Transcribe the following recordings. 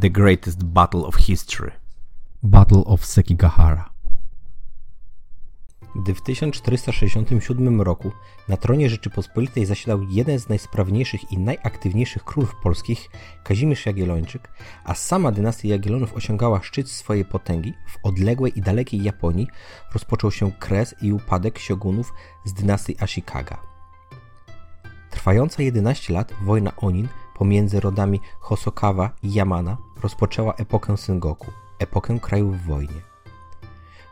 The Greatest Battle of History Battle of Sekigahara Gdy w 1467 roku na tronie Rzeczypospolitej zasiadał jeden z najsprawniejszych i najaktywniejszych królów polskich, Kazimierz Jagiellończyk, a sama dynastia Jagiellonów osiągała szczyt swojej potęgi, w odległej i dalekiej Japonii rozpoczął się kres i upadek siogunów z dynastii Ashikaga. Trwająca 11 lat wojna Onin pomiędzy rodami Hosokawa i Yamana rozpoczęła epokę Sengoku, epokę krajów w wojnie.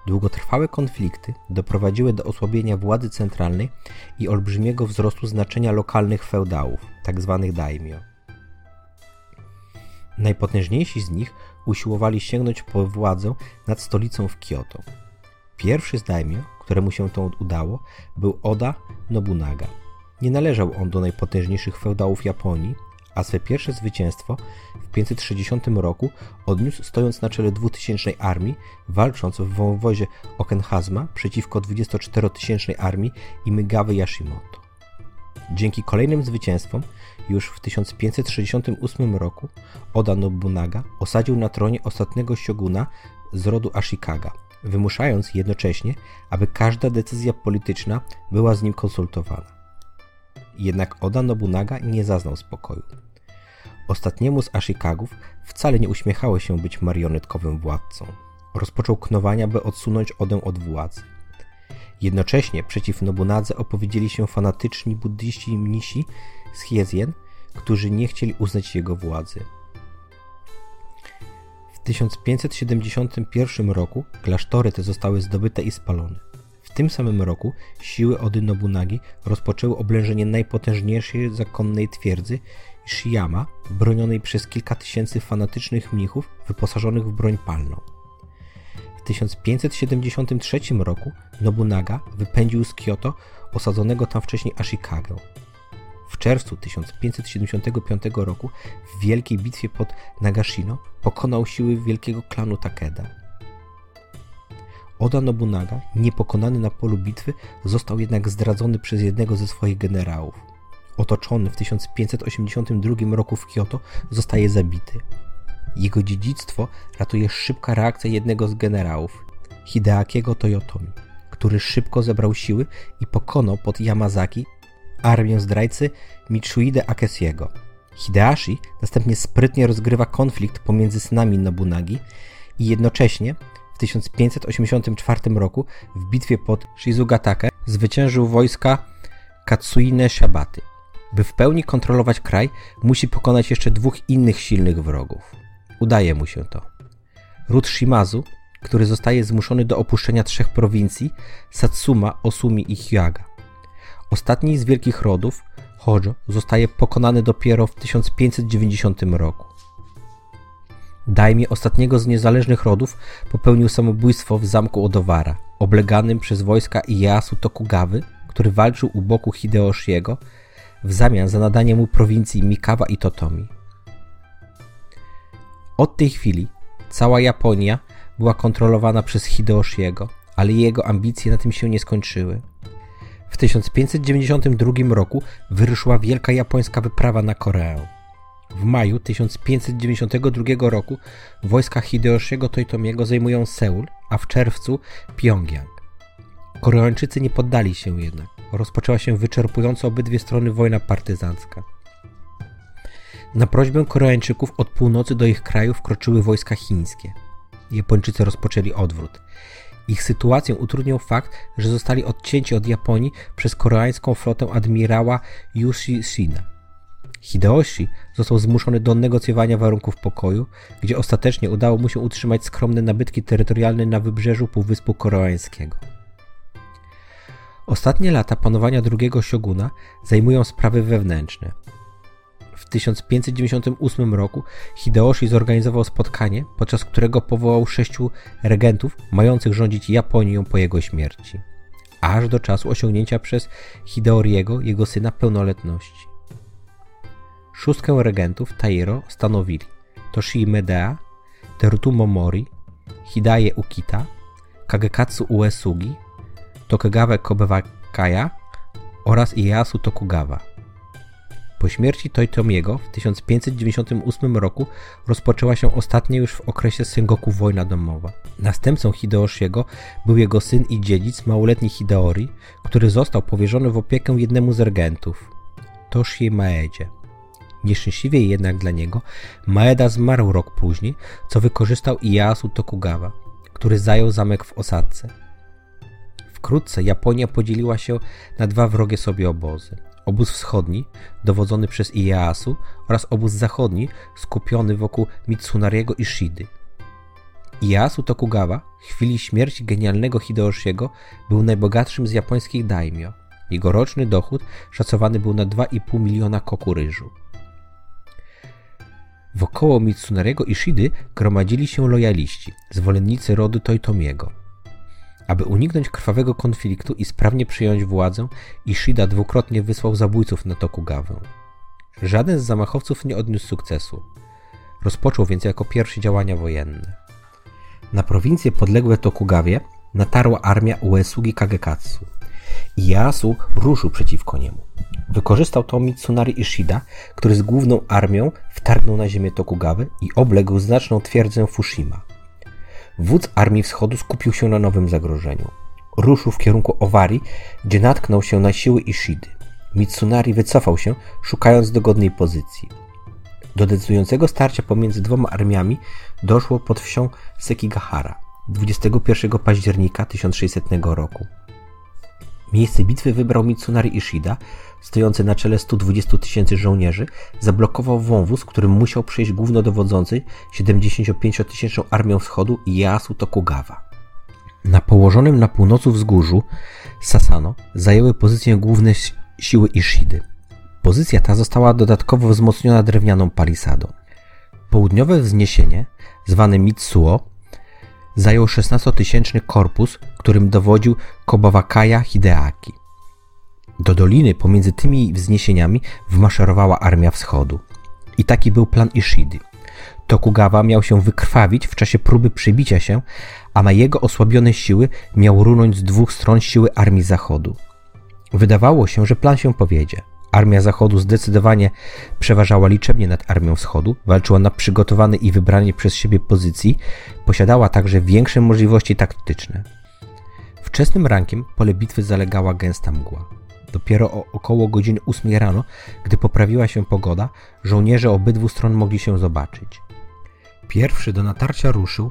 Długotrwałe konflikty doprowadziły do osłabienia władzy centralnej i olbrzymiego wzrostu znaczenia lokalnych feudałów, tzw. Tak daimyo. Najpotężniejsi z nich usiłowali sięgnąć po władzę nad stolicą w Kyoto. Pierwszy z daimyo, któremu się to udało, był Oda Nobunaga. Nie należał on do najpotężniejszych feudałów Japonii, a swe pierwsze zwycięstwo w 560 roku odniósł stojąc na czele dwutysięcznej armii, walcząc w wąwozie Okenhazma przeciwko 24-tysięcznej armii Imagawy Yashimoto. Dzięki kolejnym zwycięstwom już w 1568 roku Oda Nobunaga osadził na tronie ostatniego sioguna z rodu Ashikaga, wymuszając jednocześnie, aby każda decyzja polityczna była z nim konsultowana. Jednak Oda Nobunaga nie zaznał spokoju. Ostatniemu z Ashikagów wcale nie uśmiechało się być marionetkowym władcą. Rozpoczął knowania, by odsunąć Odę od władzy. Jednocześnie przeciw Nobunadze opowiedzieli się fanatyczni buddyści mnisi z Hiezjen, którzy nie chcieli uznać jego władzy. W 1571 roku klasztory te zostały zdobyte i spalone. Tym samym roku siły Ody Nobunagi rozpoczęły oblężenie najpotężniejszej zakonnej twierdzy Shiyama, bronionej przez kilka tysięcy fanatycznych mnichów wyposażonych w broń palną. W 1573 roku Nobunaga wypędził z Kyoto osadzonego tam wcześniej Ashikagę. W czerwcu 1575 roku w wielkiej bitwie pod Nagashino pokonał siły wielkiego klanu Takeda. Oda Nobunaga, niepokonany na polu bitwy, został jednak zdradzony przez jednego ze swoich generałów. Otoczony w 1582 roku w Kyoto, zostaje zabity. Jego dziedzictwo ratuje szybka reakcja jednego z generałów, Hideakiego Toyotomi, który szybko zebrał siły i pokonał pod Yamazaki armię zdrajcy Mitsuide Akesiego. Hideashi następnie sprytnie rozgrywa konflikt pomiędzy synami Nobunagi i jednocześnie w 1584 roku w bitwie pod Shizugatake zwyciężył wojska Katsuine Shabaty. By w pełni kontrolować kraj, musi pokonać jeszcze dwóch innych silnych wrogów. Udaje mu się to. Ród Shimazu, który zostaje zmuszony do opuszczenia trzech prowincji Satsuma, Osumi i Hyaga. Ostatni z wielkich rodów, Hojo, zostaje pokonany dopiero w 1590 roku. Dajmie ostatniego z niezależnych rodów popełnił samobójstwo w zamku Odowara, obleganym przez wojska Ieyasu Tokugawy, który walczył u boku Hideoshiego w zamian za nadanie mu prowincji Mikawa i Totomi. Od tej chwili cała Japonia była kontrolowana przez Hideoshiego, ale jego ambicje na tym się nie skończyły. W 1592 roku wyruszyła wielka japońska wyprawa na Koreę. W maju 1592 roku wojska Hideyoshiego Toitomiego zajmują Seul, a w czerwcu Pjongjang. Koreańczycy nie poddali się jednak. Rozpoczęła się wyczerpująco obydwie strony wojna partyzancka. Na prośbę Koreańczyków od północy do ich kraju wkroczyły wojska chińskie. Japończycy rozpoczęli odwrót. Ich sytuację utrudniał fakt, że zostali odcięci od Japonii przez koreańską flotę admirała Yushi Shina. Hideyoshi został zmuszony do negocjowania warunków pokoju, gdzie ostatecznie udało mu się utrzymać skromne nabytki terytorialne na wybrzeżu Półwyspu Koreańskiego. Ostatnie lata panowania drugiego sioguna zajmują sprawy wewnętrzne. W 1598 roku Hideyoshi zorganizował spotkanie, podczas którego powołał sześciu regentów mających rządzić Japonią po jego śmierci, aż do czasu osiągnięcia przez Hideoriego, jego syna, pełnoletności. Szóstkę regentów Tairo stanowili Toshii Medea, Terutomo Mori, Hidaye Ukita, Kagekatsu Uesugi, Tokugawa Kobewakaya oraz Ieyasu Tokugawa. Po Po śmierci Toyotomiego w 1598 roku rozpoczęła się ostatnia już w okresie Sengoku wojna domowa. Następcą Hideoshiego był jego syn i dziedzic, małoletni Hideori, który został powierzony w opiekę jednemu z regentów, Toshie Maedzie. Nieszczęśliwie jednak dla niego, Maeda zmarł rok później, co wykorzystał Ieyasu Tokugawa, który zajął zamek w Osadce. Wkrótce Japonia podzieliła się na dwa wrogie sobie obozy. Obóz wschodni, dowodzony przez Ieyasu, oraz obóz zachodni, skupiony wokół Mitsunariego Ishidy. Ieyasu Tokugawa, w chwili śmierci genialnego Hideyoshiego, był najbogatszym z japońskich daimyo. Jego roczny dochód szacowany był na 2,5 miliona koku ryżu. Wokoło Mitsunariego Ishidy gromadzili się lojaliści, zwolennicy rodu Toyotomiego. Aby uniknąć krwawego konfliktu i sprawnie przyjąć władzę, Ishida dwukrotnie wysłał zabójców na Tokugawę. Żaden z zamachowców nie odniósł sukcesu. Rozpoczął więc jako pierwszy działania wojenne. Na prowincje podległe Tokugawie natarła armia Uesugi Kagekatsu. Ieyasu ruszył przeciwko niemu. Wykorzystał to Mitsunari Ishida, który z główną armią wtargnął na ziemię Tokugawy i obległ znaczną twierdzę Fushima. Wódz Armii Wschodu skupił się na nowym zagrożeniu. Ruszył w kierunku Owari, gdzie natknął się na siły Ishidy. Mitsunari wycofał się, szukając dogodnej pozycji. Do decydującego starcia pomiędzy dwoma armiami doszło pod wsią Sekigahara 21 października 1600 roku. Miejsce bitwy wybrał Mitsunari Ishida, stojący na czele 120 tysięcy żołnierzy, zablokował wąwóz, którym musiał przejść głównodowodzący 75-tysięczną armią wschodu Ieyasu Tokugawa. Na położonym na północy wzgórzu Sasano zajęły pozycję główne siły Ishidy. Pozycja ta została dodatkowo wzmocniona drewnianą palisadą. Południowe wzniesienie, zwane Mitsuo, zajął 16-tysięczny korpus, którym dowodził Kobawakaya Hideaki. Do doliny pomiędzy tymi wzniesieniami wmaszerowała armia wschodu. I taki był plan Ishidy. Tokugawa miał się wykrwawić w czasie próby przebicia się, a na jego osłabione siły miał runąć z dwóch stron siły armii zachodu. Wydawało się, że plan się powiedzie. Armia Zachodu zdecydowanie przeważała liczebnie nad Armią Wschodu, walczyła na przygotowanej i wybranej przez siebie pozycji, posiadała także większe możliwości taktyczne. Wczesnym rankiem pole bitwy zalegała gęsta mgła. Dopiero o około godziny 8 rano, gdy poprawiła się pogoda, żołnierze obydwu stron mogli się zobaczyć. Pierwszy do natarcia ruszył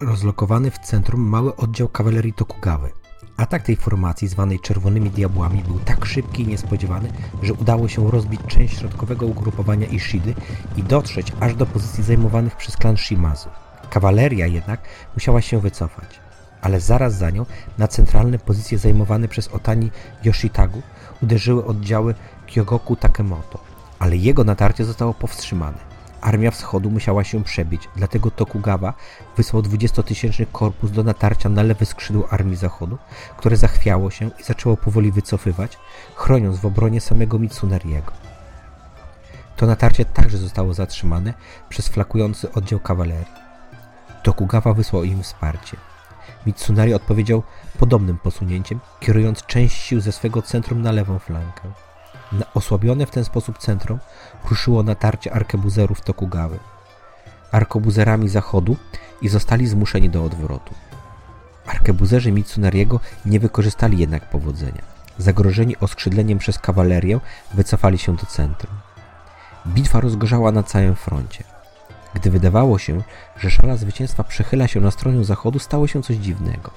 rozlokowany w centrum mały oddział kawalerii Tokugawy. Atak tej formacji, zwanej Czerwonymi Diabłami, był tak szybki i niespodziewany, że udało się rozbić część środkowego ugrupowania Ishidy i dotrzeć aż do pozycji zajmowanych przez klan Shimazu. Kawaleria jednak musiała się wycofać, ale zaraz za nią na centralne pozycje zajmowane przez Otani Yoshitagu uderzyły oddziały Kyogoku Takemoto, ale jego natarcie zostało powstrzymane. Armia Wschodu musiała się przebić, dlatego Tokugawa wysłał 20-tysięczny korpus do natarcia na lewe skrzydło Armii Zachodu, które zachwiało się i zaczęło powoli wycofywać, chroniąc w obronie samego Mitsunariego. To natarcie także zostało zatrzymane przez flakujący oddział kawalerii. Tokugawa wysłał im wsparcie. Mitsunari odpowiedział podobnym posunięciem, kierując część sił ze swego centrum na lewą flankę. Na osłabione w ten sposób centrum ruszyło natarcie arkebuzerów Tokugawy. Arkobuzerami zachodu i zostali zmuszeni do odwrotu. Arkebuzerzy Mitsunariego nie wykorzystali jednak powodzenia. Zagrożeni oskrzydleniem przez kawalerię wycofali się do centrum. Bitwa rozgorzała na całym froncie. Gdy wydawało się, że szala zwycięstwa przechyla się na stronę zachodu, stało się coś dziwnego.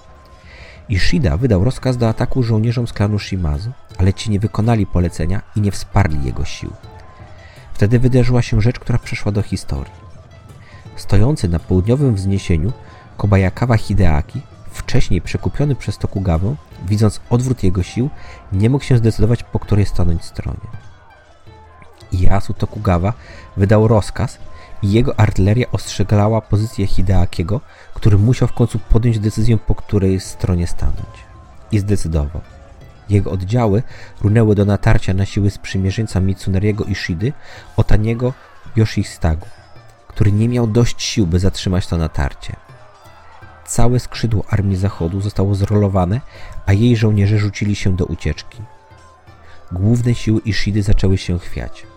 Ishida wydał rozkaz do ataku żołnierzom z klanu Shimazu, ale ci nie wykonali polecenia i nie wsparli jego sił. Wtedy wydarzyła się rzecz, która przeszła do historii. Stojący na południowym wzniesieniu Kobayakawa Hideaki, wcześniej przekupiony przez Tokugawę, widząc odwrót jego sił, nie mógł się zdecydować, po której stanąć stronie. Ieyasu Tokugawa wydał rozkaz i jego artyleria ostrzegała pozycję Hideakiego, który musiał w końcu podjąć decyzję, po której stronie stanąć. I zdecydował. Jego oddziały runęły do natarcia na siły sprzymierzeńca Mitsunariego Ishidy, Otaniego Yoshistagu, który nie miał dość sił, by zatrzymać to natarcie. Całe skrzydło Armii Zachodu zostało zrolowane, a jej żołnierze rzucili się do ucieczki. główne siły Ishidy zaczęły się chwiać.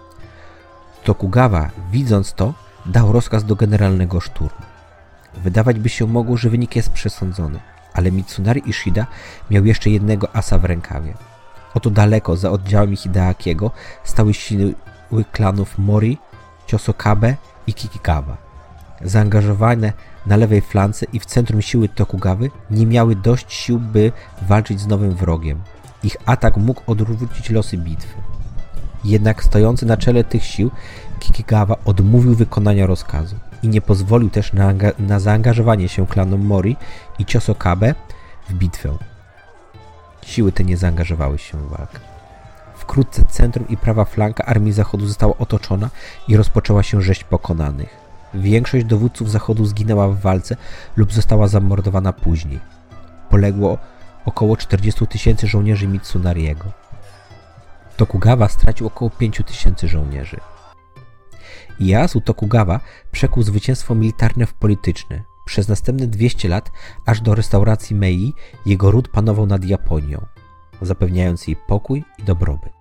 Tokugawa, widząc to, dał rozkaz do generalnego szturmu. Wydawać by się mogło, że wynik jest przesądzony, ale Mitsunari Ishida miał jeszcze jednego asa w rękawie. Oto daleko za oddziałami Hideakiego stały siły klanów Mori, Chosokabe i Kikigawa. Zaangażowane na lewej flance i w centrum siły Tokugawy nie miały dość sił, by walczyć z nowym wrogiem. Ich atak mógł odwrócić losy bitwy. Jednak stojący na czele tych sił Kikigawa odmówił wykonania rozkazu i nie pozwolił też na, na zaangażowanie się klanom Mori i Chosokabe w bitwę. Siły te nie zaangażowały się w walkę. Wkrótce centrum i prawa flanka armii Zachodu została otoczona i rozpoczęła się rzeź pokonanych. Większość dowódców Zachodu zginęła w walce lub została zamordowana później. Poległo około 40 tysięcy żołnierzy Mitsunariego. Tokugawa stracił około 5 tysięcy żołnierzy. Ieyasu Tokugawa przekuł zwycięstwo militarne w polityczne. Przez następne 200 lat, aż do restauracji Mei, jego ród panował nad Japonią, zapewniając jej pokój i dobrobyt.